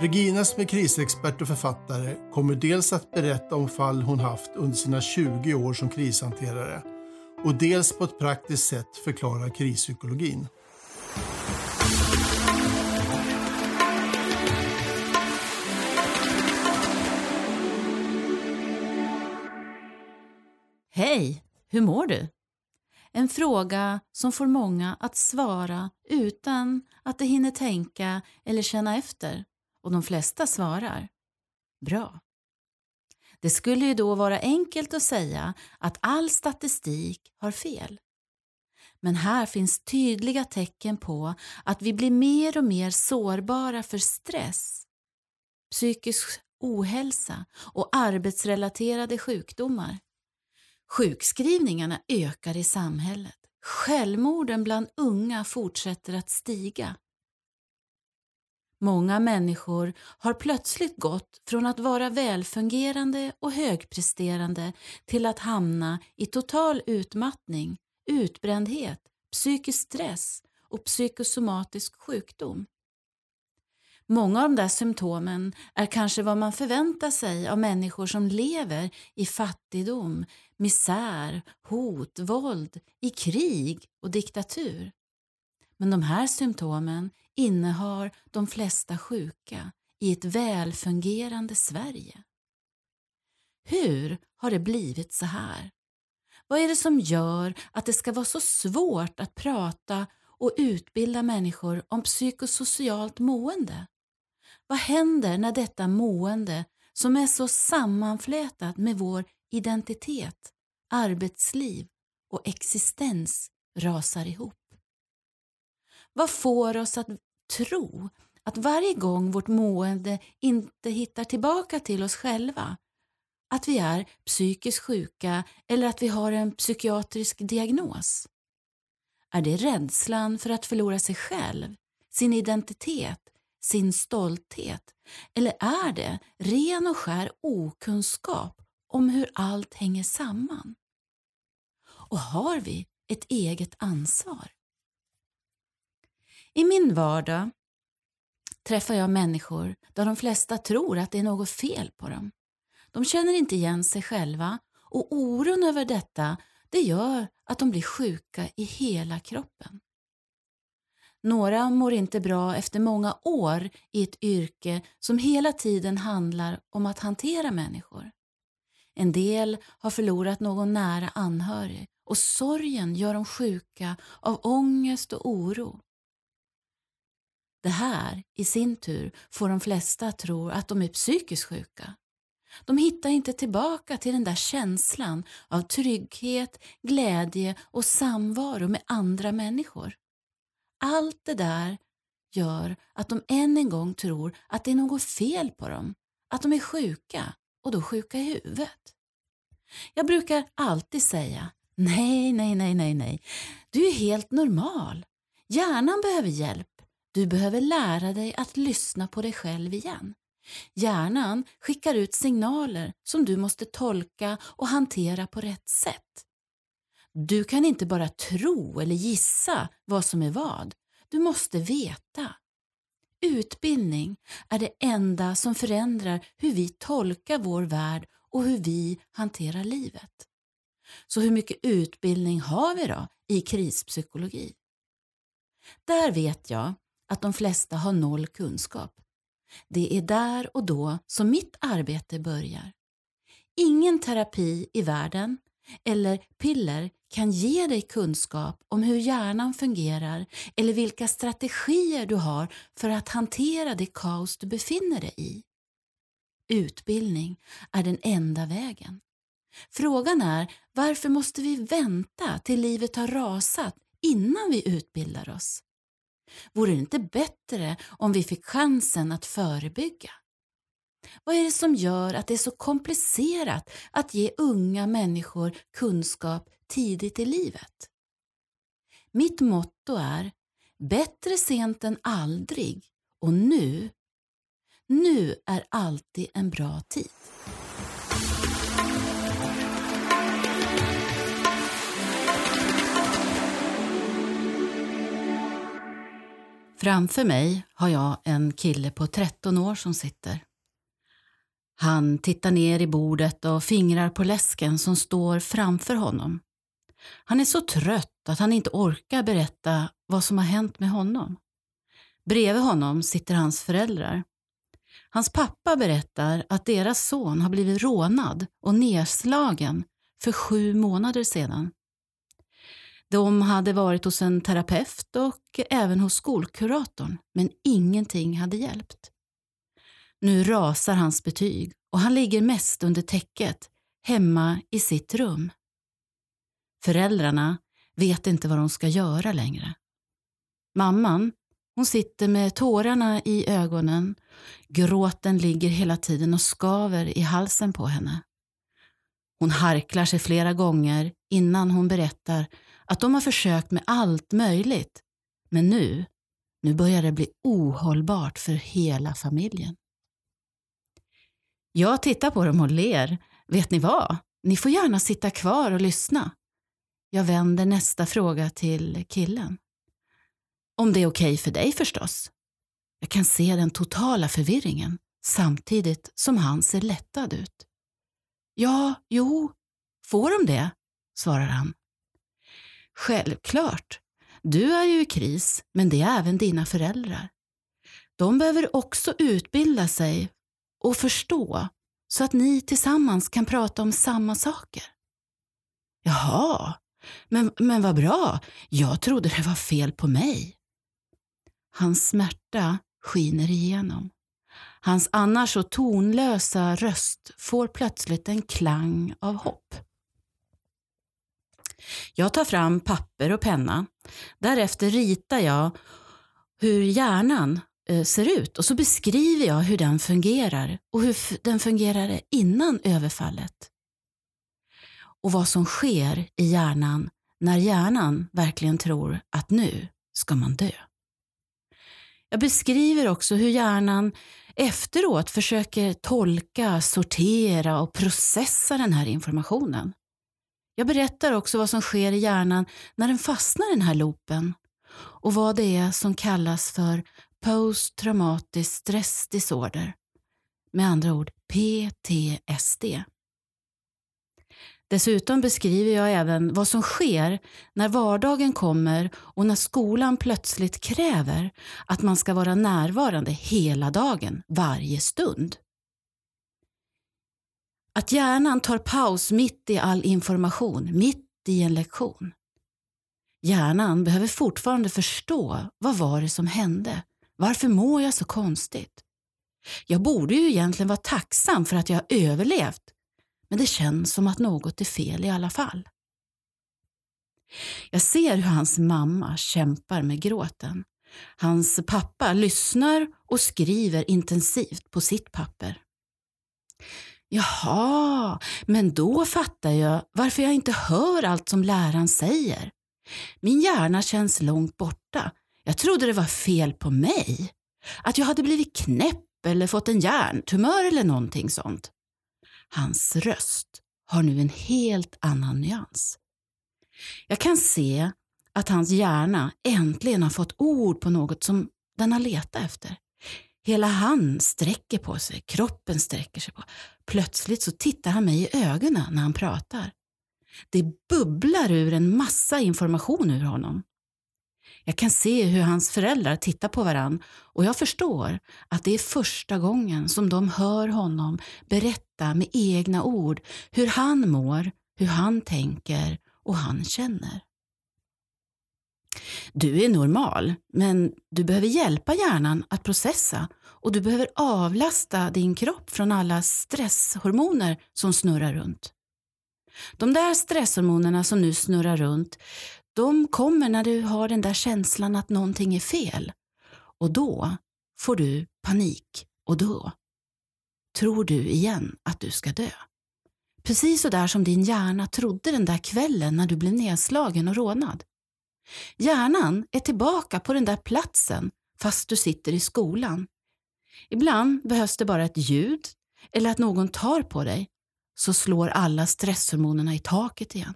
Regina som är krisexpert och författare kommer dels att berätta om fall hon haft under sina 20 år som krishanterare och dels på ett praktiskt sätt förklara krispsykologin. Hej, hur mår du? En fråga som får många att svara utan att de hinner tänka eller känna efter och de flesta svarar bra. Det skulle ju då vara enkelt att säga att all statistik har fel. Men här finns tydliga tecken på att vi blir mer och mer sårbara för stress, psykisk ohälsa och arbetsrelaterade sjukdomar. Sjukskrivningarna ökar i samhället. Självmorden bland unga fortsätter att stiga. Många människor har plötsligt gått från att vara välfungerande och högpresterande till att hamna i total utmattning, utbrändhet, psykisk stress och psykosomatisk sjukdom. Många av de där symptomen är kanske vad man förväntar sig av människor som lever i fattigdom, misär, hot, våld, i krig och diktatur. Men de här symptomen innehar de flesta sjuka i ett välfungerande Sverige. Hur har det blivit så här? Vad är det som gör att det ska vara så svårt att prata och utbilda människor om psykosocialt mående? Vad händer när detta mående, som är så sammanflätat med vår identitet, arbetsliv och existens, rasar ihop? Vad får oss att tro att varje gång vårt mående inte hittar tillbaka till oss själva, att vi är psykiskt sjuka eller att vi har en psykiatrisk diagnos? Är det rädslan för att förlora sig själv, sin identitet, sin stolthet? Eller är det ren och skär okunskap om hur allt hänger samman? Och har vi ett eget ansvar? I min vardag träffar jag människor där de flesta tror att det är något fel på dem. De känner inte igen sig själva och oron över detta det gör att de blir sjuka i hela kroppen. Några mår inte bra efter många år i ett yrke som hela tiden handlar om att hantera människor. En del har förlorat någon nära anhörig och sorgen gör dem sjuka av ångest och oro. Det här i sin tur får de flesta att tro att de är psykiskt sjuka. De hittar inte tillbaka till den där känslan av trygghet, glädje och samvaro med andra människor. Allt det där gör att de än en gång tror att det är något fel på dem, att de är sjuka och då sjuka i huvudet. Jag brukar alltid säga nej, nej, nej, nej, nej. Du är helt normal. Hjärnan behöver hjälp du behöver lära dig att lyssna på dig själv igen. Hjärnan skickar ut signaler som du måste tolka och hantera på rätt sätt. Du kan inte bara tro eller gissa vad som är vad. Du måste veta. Utbildning är det enda som förändrar hur vi tolkar vår värld och hur vi hanterar livet. Så hur mycket utbildning har vi då i krispsykologi? Där vet jag att de flesta har noll kunskap. Det är där och då som mitt arbete börjar. Ingen terapi i världen eller piller kan ge dig kunskap om hur hjärnan fungerar eller vilka strategier du har för att hantera det kaos du befinner dig i. Utbildning är den enda vägen. Frågan är varför måste vi vänta till livet har rasat innan vi utbildar oss? Vore det inte bättre om vi fick chansen att förebygga? Vad är det som gör att det är så komplicerat att ge unga människor kunskap tidigt i livet? Mitt motto är Bättre sent än aldrig och nu, nu är alltid en bra tid. Framför mig har jag en kille på 13 år som sitter. Han tittar ner i bordet och fingrar på läsken som står framför honom. Han är så trött att han inte orkar berätta vad som har hänt med honom. Bredvid honom sitter hans föräldrar. Hans pappa berättar att deras son har blivit rånad och nedslagen för sju månader sedan. De hade varit hos en terapeut och även hos skolkuratorn, men ingenting hade hjälpt. Nu rasar hans betyg och han ligger mest under täcket, hemma i sitt rum. Föräldrarna vet inte vad de ska göra längre. Mamman, hon sitter med tårarna i ögonen. Gråten ligger hela tiden och skaver i halsen på henne. Hon harklar sig flera gånger innan hon berättar att de har försökt med allt möjligt. Men nu, nu börjar det bli ohållbart för hela familjen. Jag tittar på dem och ler. Vet ni vad? Ni får gärna sitta kvar och lyssna. Jag vänder nästa fråga till killen. Om det är okej okay för dig förstås. Jag kan se den totala förvirringen samtidigt som han ser lättad ut. Ja, jo, får de det? svarar han. Självklart. Du är ju i kris, men det är även dina föräldrar. De behöver också utbilda sig och förstå så att ni tillsammans kan prata om samma saker. Jaha, men, men vad bra. Jag trodde det var fel på mig. Hans smärta skiner igenom. Hans annars så tonlösa röst får plötsligt en klang av hopp. Jag tar fram papper och penna. Därefter ritar jag hur hjärnan eh, ser ut och så beskriver jag hur den fungerar och hur den fungerade innan överfallet. Och vad som sker i hjärnan när hjärnan verkligen tror att nu ska man dö. Jag beskriver också hur hjärnan efteråt försöker tolka, sortera och processa den här informationen. Jag berättar också vad som sker i hjärnan när den fastnar i den här loopen och vad det är som kallas för posttraumatisk stressdisorder. Med andra ord PTSD. Dessutom beskriver jag även vad som sker när vardagen kommer och när skolan plötsligt kräver att man ska vara närvarande hela dagen, varje stund. Att hjärnan tar paus mitt i all information, mitt i en lektion. Hjärnan behöver fortfarande förstå vad var det som hände? Varför mår jag så konstigt? Jag borde ju egentligen vara tacksam för att jag har överlevt men det känns som att något är fel i alla fall. Jag ser hur hans mamma kämpar med gråten. Hans pappa lyssnar och skriver intensivt på sitt papper. Jaha, men då fattar jag varför jag inte hör allt som läraren säger. Min hjärna känns långt borta. Jag trodde det var fel på mig. Att jag hade blivit knäpp eller fått en hjärntumör eller någonting sånt. Hans röst har nu en helt annan nyans. Jag kan se att hans hjärna äntligen har fått ord på något som den har letat efter. Hela han sträcker på sig, kroppen sträcker sig på. Plötsligt så tittar han mig i ögonen när han pratar. Det bubblar ur en massa information ur honom. Jag kan se hur hans föräldrar tittar på varann och jag förstår att det är första gången som de hör honom berätta med egna ord hur han mår, hur han tänker och han känner. Du är normal, men du behöver hjälpa hjärnan att processa och du behöver avlasta din kropp från alla stresshormoner som snurrar runt. De där stresshormonerna som nu snurrar runt, de kommer när du har den där känslan att någonting är fel. Och då får du panik och då, tror du igen att du ska dö. Precis så där som din hjärna trodde den där kvällen när du blev nedslagen och rånad. Hjärnan är tillbaka på den där platsen fast du sitter i skolan. Ibland behövs det bara ett ljud eller att någon tar på dig så slår alla stresshormonerna i taket igen.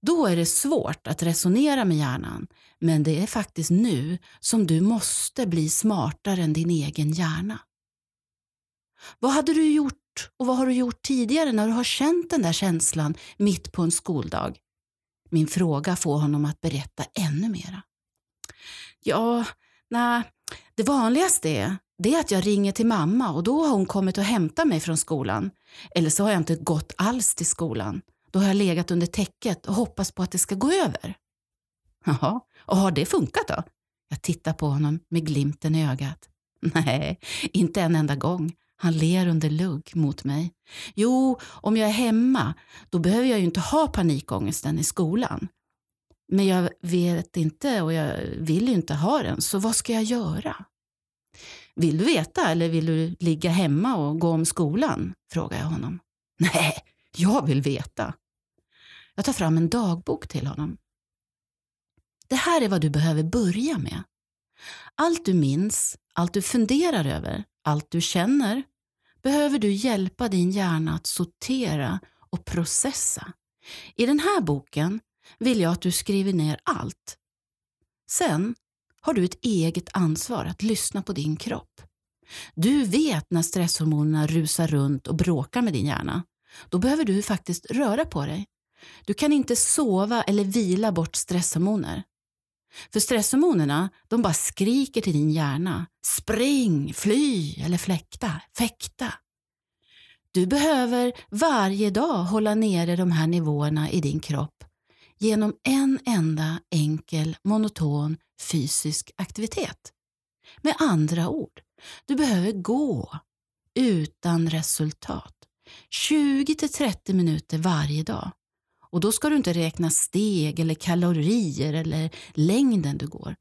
Då är det svårt att resonera med hjärnan, men det är faktiskt nu som du måste bli smartare än din egen hjärna. Vad hade du gjort och vad har du gjort tidigare när du har känt den där känslan mitt på en skoldag? Min fråga får honom att berätta ännu mera. Ja, nej, det vanligaste är, det är att jag ringer till mamma och då har hon kommit och hämtat mig från skolan. Eller så har jag inte gått alls till skolan. Då har jag legat under täcket och hoppats på att det ska gå över. Jaha, och har det funkat då? Jag tittar på honom med glimten i ögat. Nej, inte en enda gång. Han ler under lugg mot mig. Jo, om jag är hemma, då behöver jag ju inte ha panikångesten i skolan. Men jag vet inte och jag vill ju inte ha den, så vad ska jag göra? Vill du veta eller vill du ligga hemma och gå om skolan? frågar jag honom. Nej, jag vill veta. Jag tar fram en dagbok till honom. Det här är vad du behöver börja med. Allt du minns, allt du funderar över, allt du känner behöver du hjälpa din hjärna att sortera och processa. I den här boken vill jag att du skriver ner allt. Sen har du ett eget ansvar att lyssna på din kropp. Du vet när stresshormonerna rusar runt och bråkar med din hjärna. Då behöver du faktiskt röra på dig. Du kan inte sova eller vila bort stresshormoner. För stresshormonerna, de bara skriker till din hjärna. Spring, fly eller fläkta, fäkta. Du behöver varje dag hålla nere de här nivåerna i din kropp genom en enda enkel monoton fysisk aktivitet. Med andra ord, du behöver gå utan resultat. 20-30 minuter varje dag. Och då ska du inte räkna steg eller kalorier eller längden du går.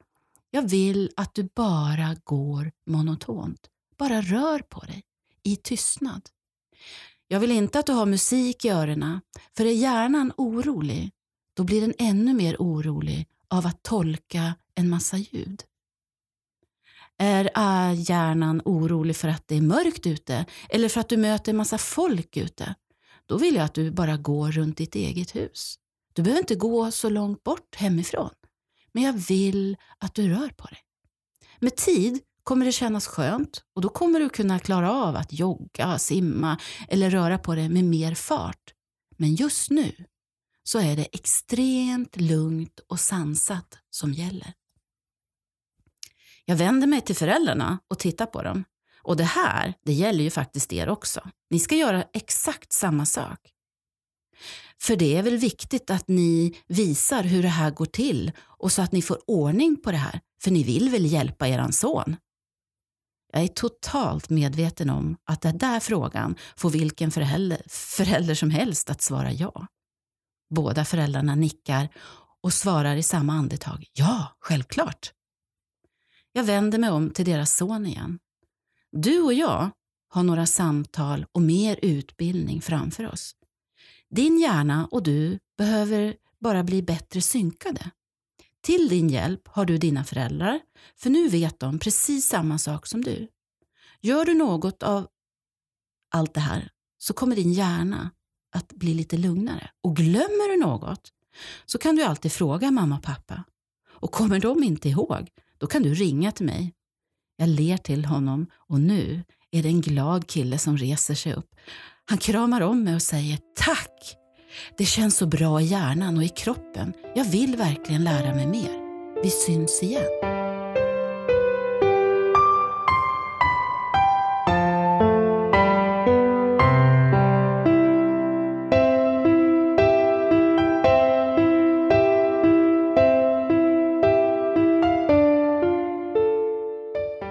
Jag vill att du bara går monotont. Bara rör på dig i tystnad. Jag vill inte att du har musik i öronen, för är hjärnan orolig, då blir den ännu mer orolig av att tolka en massa ljud. Är hjärnan orolig för att det är mörkt ute eller för att du möter en massa folk ute? Då vill jag att du bara går runt ditt eget hus. Du behöver inte gå så långt bort hemifrån. Men jag vill att du rör på dig. Med tid kommer det kännas skönt och då kommer du kunna klara av att jogga, simma eller röra på dig med mer fart. Men just nu så är det extremt lugnt och sansat som gäller. Jag vänder mig till föräldrarna och tittar på dem. Och det här, det gäller ju faktiskt er också. Ni ska göra exakt samma sak. För det är väl viktigt att ni visar hur det här går till och så att ni får ordning på det här. För ni vill väl hjälpa eran son? Jag är totalt medveten om att den där frågan får vilken förälder, förälder som helst att svara ja. Båda föräldrarna nickar och svarar i samma andetag ja, självklart. Jag vänder mig om till deras son igen. Du och jag har några samtal och mer utbildning framför oss. Din hjärna och du behöver bara bli bättre synkade. Till din hjälp har du dina föräldrar, för nu vet de precis samma sak som du. Gör du något av allt det här så kommer din hjärna att bli lite lugnare. Och glömmer du något så kan du alltid fråga mamma och pappa. Och kommer de inte ihåg, då kan du ringa till mig. Jag ler till honom och nu är det en glad kille som reser sig upp. Han kramar om mig och säger tack. Det känns så bra i hjärnan och i kroppen. Jag vill verkligen lära mig mer. Vi syns igen.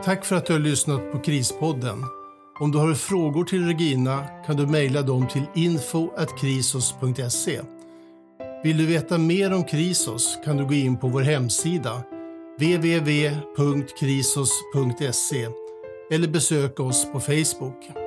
Tack för att du har lyssnat på Krispodden. Om du har frågor till Regina kan du mejla dem till info.krisos.se. Vill du veta mer om Krisos kan du gå in på vår hemsida www.krisos.se eller besöka oss på Facebook.